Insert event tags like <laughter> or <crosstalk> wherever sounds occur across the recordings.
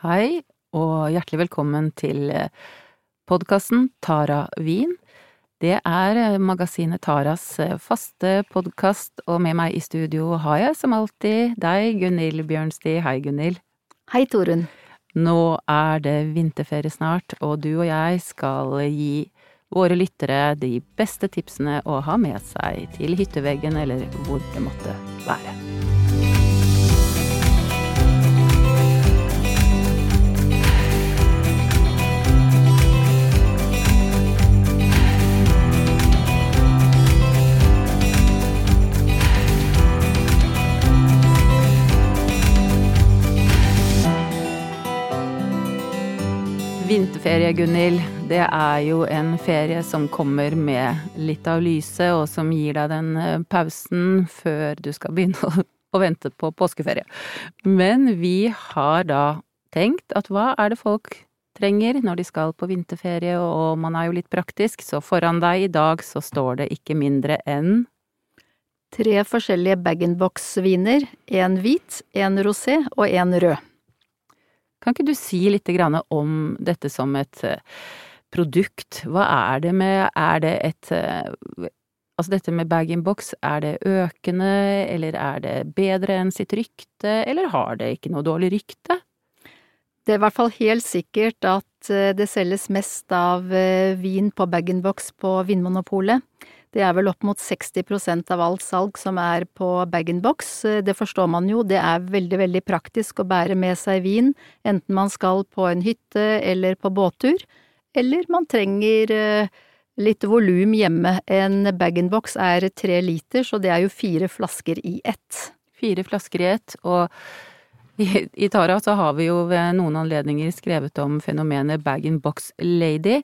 Hei, og hjertelig velkommen til podkasten Tara Wien. Det er magasinet Taras faste podkast, og med meg i studio har jeg som alltid deg, Gunhild Bjørnsti. Hei, Gunhild. Hei, Torunn. Nå er det vinterferie snart, og du og jeg skal gi våre lyttere de beste tipsene å ha med seg til hytteveggen eller hvor det måtte være. Vinterferie, Gunhild, det er jo en ferie som kommer med litt av lyset, og som gir deg den eh, pausen før du skal begynne <laughs> å vente på påskeferie. Men vi har da tenkt at hva er det folk trenger når de skal på vinterferie, og man er jo litt praktisk, så foran deg i dag så står det ikke mindre enn Tre forskjellige bag-in-box-viner, en hvit, en rosé og en rød. Kan ikke du si litt om dette som et eh, produkt? Hva er det med Er det et eh, Altså dette med bag-in-box, er det økende, eller er det bedre enn sitt rykte, eller har det ikke noe dårlig rykte? Det er i hvert fall helt sikkert at eh, det selges mest av vin på bag-in-box på Vinmonopolet. Det er vel opp mot 60 av alt salg som er på bag-in-box. Det forstår man jo, det er veldig, veldig praktisk å bære med seg vin, enten man skal på en hytte eller på båttur, eller man trenger eh, litt volum hjemme. En bag-in-box er tre liter, så det er jo fire flasker i ett. Fire flasker i ett, og i, Tara så har vi jo ved noen anledninger skrevet om fenomenet bag-in-box lady,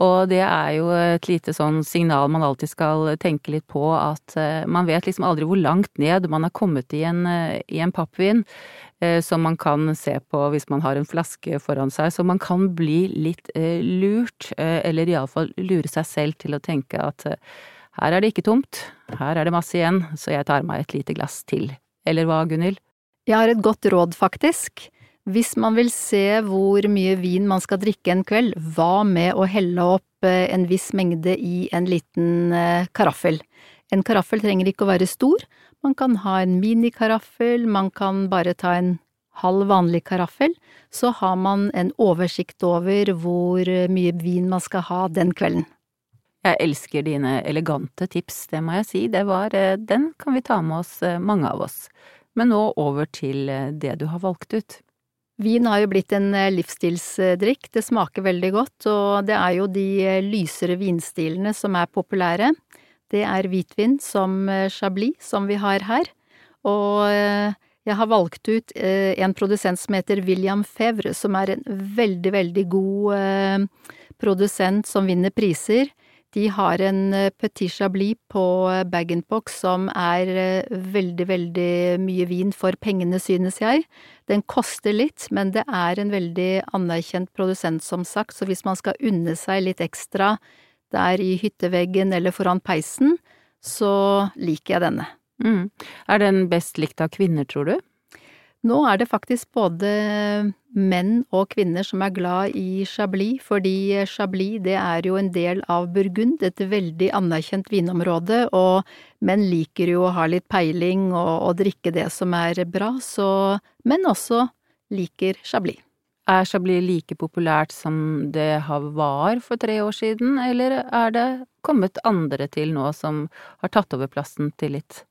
og det er jo et lite sånn signal man alltid skal tenke litt på, at uh, man vet liksom aldri hvor langt ned man har kommet i en, uh, i en pappvin uh, som man kan se på hvis man har en flaske foran seg, så man kan bli litt lurt, eller iallfall lure seg selv til å tenke at her er det ikke tomt, her er det masse igjen, så jeg tar meg et lite glass til. Eller hva, Gunhild? Jeg har et godt råd, faktisk. Hvis man vil se hvor mye vin man skal drikke en kveld, hva med å helle opp eh, en viss mengde i en liten eh, karaffel? En karaffel trenger ikke å være stor, man kan ha en minikaraffel, man kan bare ta en halv vanlig karaffel, så har man en oversikt over hvor mye vin man skal ha den kvelden. Jeg elsker dine elegante tips, det må jeg si, det var, eh, den kan vi ta med oss, mange av oss. Men nå over til eh, det du har valgt ut. Vin har jo blitt en eh, livsstilsdrikk, det smaker veldig godt, og det er jo de eh, lysere vinstilene som er populære. Det er hvitvin som Chablis, som vi har her, og jeg har valgt ut en produsent som heter William Fevre, som er en veldig, veldig god produsent som vinner priser. De har en eh, Petit Chablis på eh, bag-in-box som er eh, veldig, veldig mye vin for pengene, synes jeg. Den koster litt, men det er en veldig anerkjent produsent, som sagt, så hvis man skal unne seg litt ekstra der i hytteveggen eller foran peisen, så liker jeg denne. Mm. Er den best likt av kvinner, tror du? Nå er det faktisk både menn og kvinner som er glad i Chablis, fordi Chablis det er jo en del av Burgund, et veldig anerkjent vinområde, og menn liker jo å ha litt peiling og, og drikke det som er bra, så menn også liker Chablis. Er Chablis like populært som det var for tre år siden, eller er det kommet andre til nå som har tatt over plassen til litt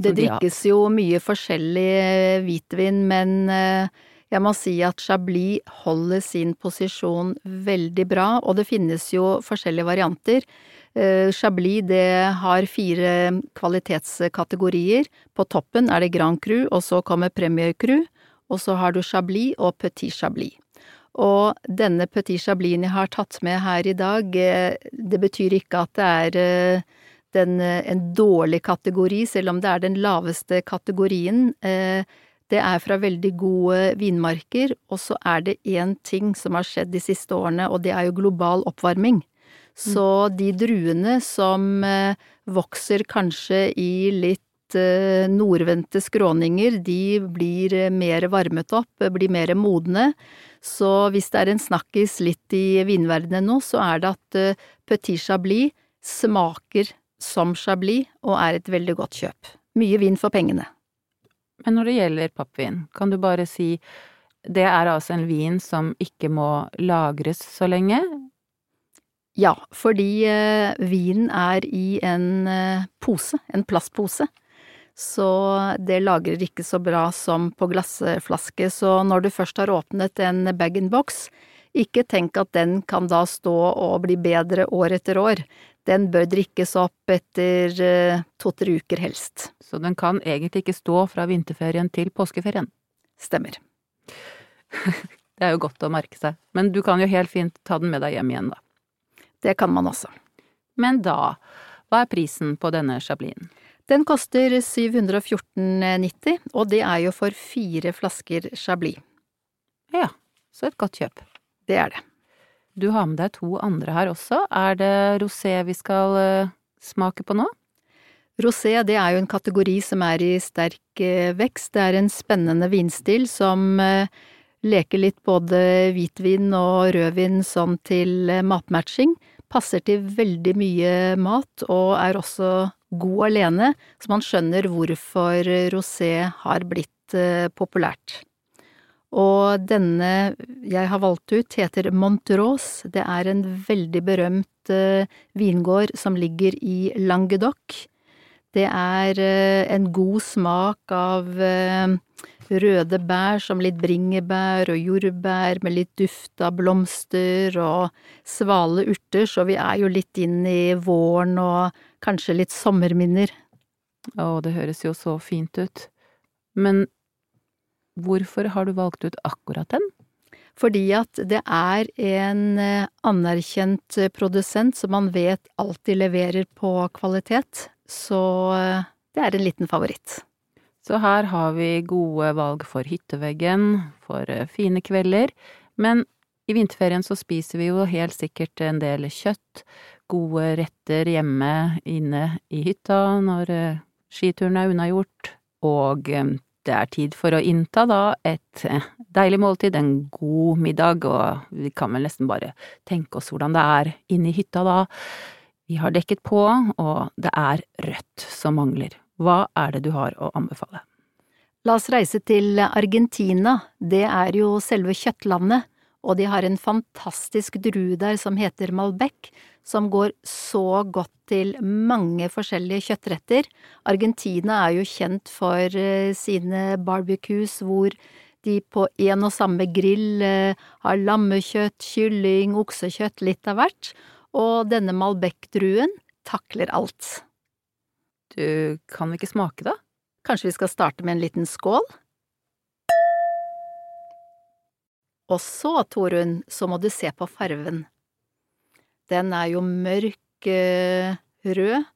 det drikkes jo mye forskjellig eh, hvitvin, men eh, jeg må si at Chablis holder sin posisjon veldig bra, og det finnes jo forskjellige varianter. Eh, Chablis det har fire kvalitetskategorier. På toppen er det Grand Cru, og så kommer Premier Cru, og så har du Chablis og Petit Chablis. Og denne Petit Chablisen jeg har tatt med her i dag, det betyr ikke at det er den, eh, en dårlig kategori, selv om det er den laveste kategorien. Eh, det er fra veldig gode vinmarker, og så er det én ting som har skjedd de siste årene, og det er jo global oppvarming. Så de druene som eh, vokser kanskje i litt nordvendte skråninger, de blir mer varmet opp, blir mer modne. Så hvis det er en snakkis litt i vinverdenen nå, så er det at Petit Chablis smaker som Chablis og er et veldig godt kjøp. Mye vin for pengene. Men når det gjelder pappvin, kan du bare si det er altså en vin som ikke må lagres så lenge? Ja, fordi eh, vinen er i en eh, pose, en plastpose. Så det lagrer ikke så bra som på glassflaske, så når du først har åpnet en bag-in-box, ikke tenk at den kan da stå og bli bedre år etter år. Den bør drikkes opp etter eh, to–tre uker helst. Så den kan egentlig ikke stå fra vinterferien til påskeferien? Stemmer. <laughs> Det er jo godt å merke seg, men du kan jo helt fint ta den med deg hjem igjen, da. Det kan man også. Men da, hva er prisen på denne chablisen? Den koster 714,90, og det er jo for fire flasker chablis. Ja, så et godt kjøp. Det er det. Du har med deg to andre her også. Er det rosé vi skal uh, smake på nå? Rosé det er jo en kategori som er i sterk uh, vekst. Det er en spennende vinstil som uh, leker litt både hvitvin og rødvin sånn til matmatching. Passer til veldig mye mat og er også god alene, så man skjønner hvorfor rosé har blitt populært. Og denne jeg har valgt ut heter Montrose. Det er en veldig berømt uh, vingård som ligger i Languedoc. Det er uh, en god smak av uh, røde bær som litt bringebær og jordbær med litt duft av blomster og svale urter, så vi er jo litt inn i våren og kanskje litt sommerminner. Å, det høres jo så fint ut. Men Hvorfor har du valgt ut akkurat den? Fordi at det er en eh, anerkjent eh, produsent som man vet alltid leverer på kvalitet, så eh, det er en liten favoritt. Så her har vi gode valg for hytteveggen, for fine kvelder, men i vinterferien så spiser vi jo helt sikkert en del kjøtt, gode retter hjemme inne i hytta når skituren er unnagjort, og det er tid for å innta da et eh, deilig måltid, en god middag, og vi kan vel nesten bare tenke oss hvordan det er inne i hytta da. Vi har dekket på, og det er rødt som mangler. Hva er det du har å anbefale? La oss reise til Argentina, det er jo selve kjøttlandet, og de har en fantastisk drue der som heter Malbec, som går så godt til mange forskjellige kjøttretter. Argentina er jo kjent for eh, sine barbecues hvor de på en og samme grill eh, har lammekjøtt, kylling, oksekjøtt, litt av hvert, og denne Malbec-druen takler alt. Du, kan vi ikke smake, da? Kanskje vi skal starte med en liten skål? Og så, Torunn, så må du se på farven. Den er jo mørk eh, rød.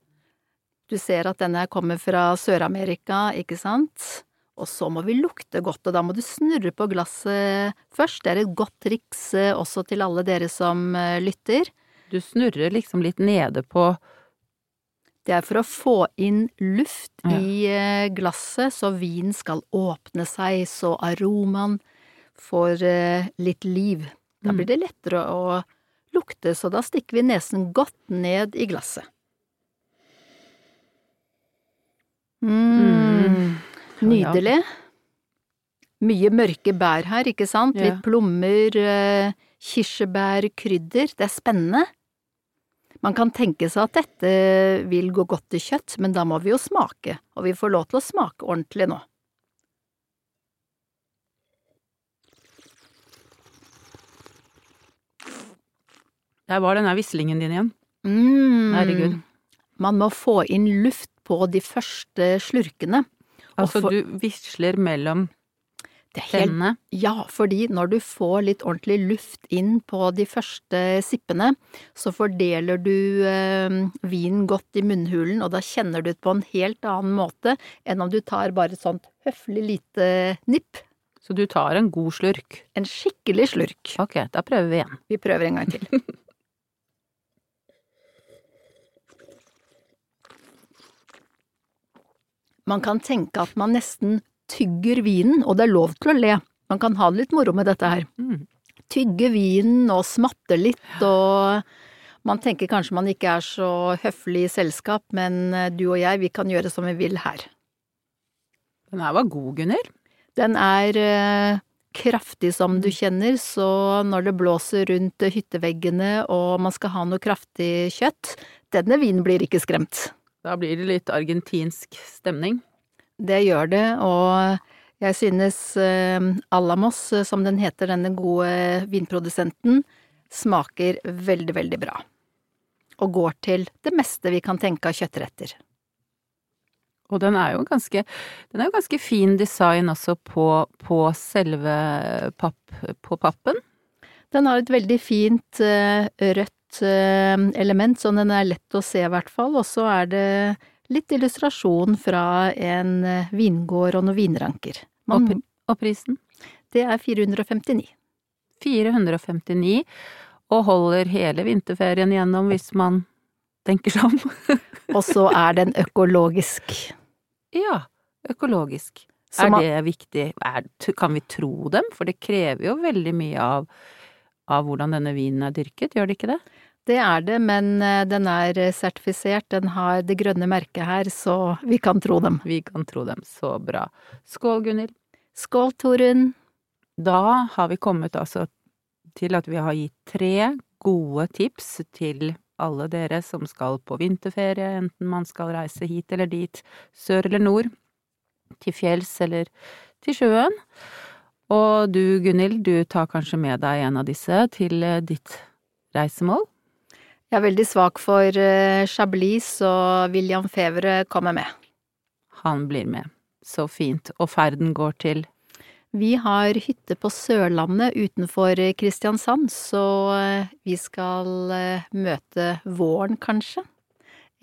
Du ser at denne kommer fra Sør-Amerika, ikke sant? Og så må vi lukte godt, og da må du snurre på glasset først. Det er et godt triks eh, også til alle dere som eh, lytter. Du snurrer liksom litt nede på Det er for å få inn luft ja. i glasset, så vinen skal åpne seg, så aromaen får litt liv. Da mm. blir det lettere å lukte, så da stikker vi nesen godt ned i glasset. Mm, nydelig. Mye mørke bær her, ikke sant? Litt plommer, eh, kirsebær, krydder. Det er spennende. Man kan tenke seg at dette vil gå godt til kjøtt, men da må vi jo smake, og vi får lov til å smake ordentlig nå. Der var den der vislingen din igjen. Mm. Herregud. Man må få inn luft på de første slurkene. Altså for... du visler mellom tennene? Ja, fordi når du får litt ordentlig luft inn på de første sippene, så fordeler du eh, vinen godt i munnhulen, og da kjenner du det på en helt annen måte enn om du tar bare et sånt høflig lite nipp. Så du tar en god slurk? En skikkelig slurk. Ok, da prøver vi igjen. Vi prøver en gang til. <laughs> Man kan tenke at man nesten tygger vinen, og det er lov til å le. Man kan ha det litt moro med dette her. Mm. Tygge vinen og smatte litt, og man tenker kanskje man ikke er så høflig i selskap, men eh, du og jeg, vi kan gjøre som vi vil her. Den her var god, Gunnhild. Den er eh, kraftig som du kjenner, så når det blåser rundt hytteveggene og man skal ha noe kraftig kjøtt, denne vinen blir ikke skremt. Da blir det litt argentinsk stemning. Det gjør det, og jeg synes eh, Alamos, eh, som den heter, denne gode vinprodusenten, smaker veldig, veldig bra. Og går til det meste vi kan tenke av kjøttretter. Og den er jo ganske, den er jo ganske fin design også på, på selve papp, på pappen. Den har et veldig fint uh, rødt uh, element, så den er lett å se i hvert fall, og så er det litt illustrasjon fra en uh, vingård og noen vinranker. Man, og, og prisen? Det er 459. 459, og holder hele vinterferien gjennom hvis man tenker seg om. <laughs> og så er den økologisk. Ja, økologisk. er det viktig? Er, kan vi tro dem? For det krever jo veldig mye av, av hvordan denne vinen er dyrket, gjør det ikke det? Det er det, men eh, den er sertifisert, den har det grønne merket her, så vi kan tro dem. Vi kan tro dem, så bra. Skål, Gunhild. Skål, Torunn. Da har vi kommet altså til at vi har gitt tre gode tips til alle dere som skal på vinterferie, enten man skal reise hit eller dit, sør eller nord, til fjells eller til sjøen. Og du, Gunhild, du tar kanskje med deg en av disse til eh, ditt reisemål? Jeg er veldig svak for eh, Chablis, så William Fevre kommer med. Han blir med. Så fint. Og ferden går til vi har hytte på Sørlandet utenfor Kristiansand, så eh, vi skal eh, møte våren, kanskje.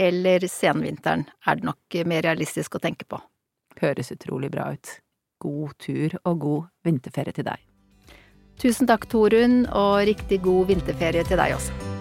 Eller senvinteren er det nok mer realistisk å tenke på. Høres utrolig bra ut. God tur og god vinterferie til deg. Tusen takk, Torunn, og riktig god vinterferie til deg også.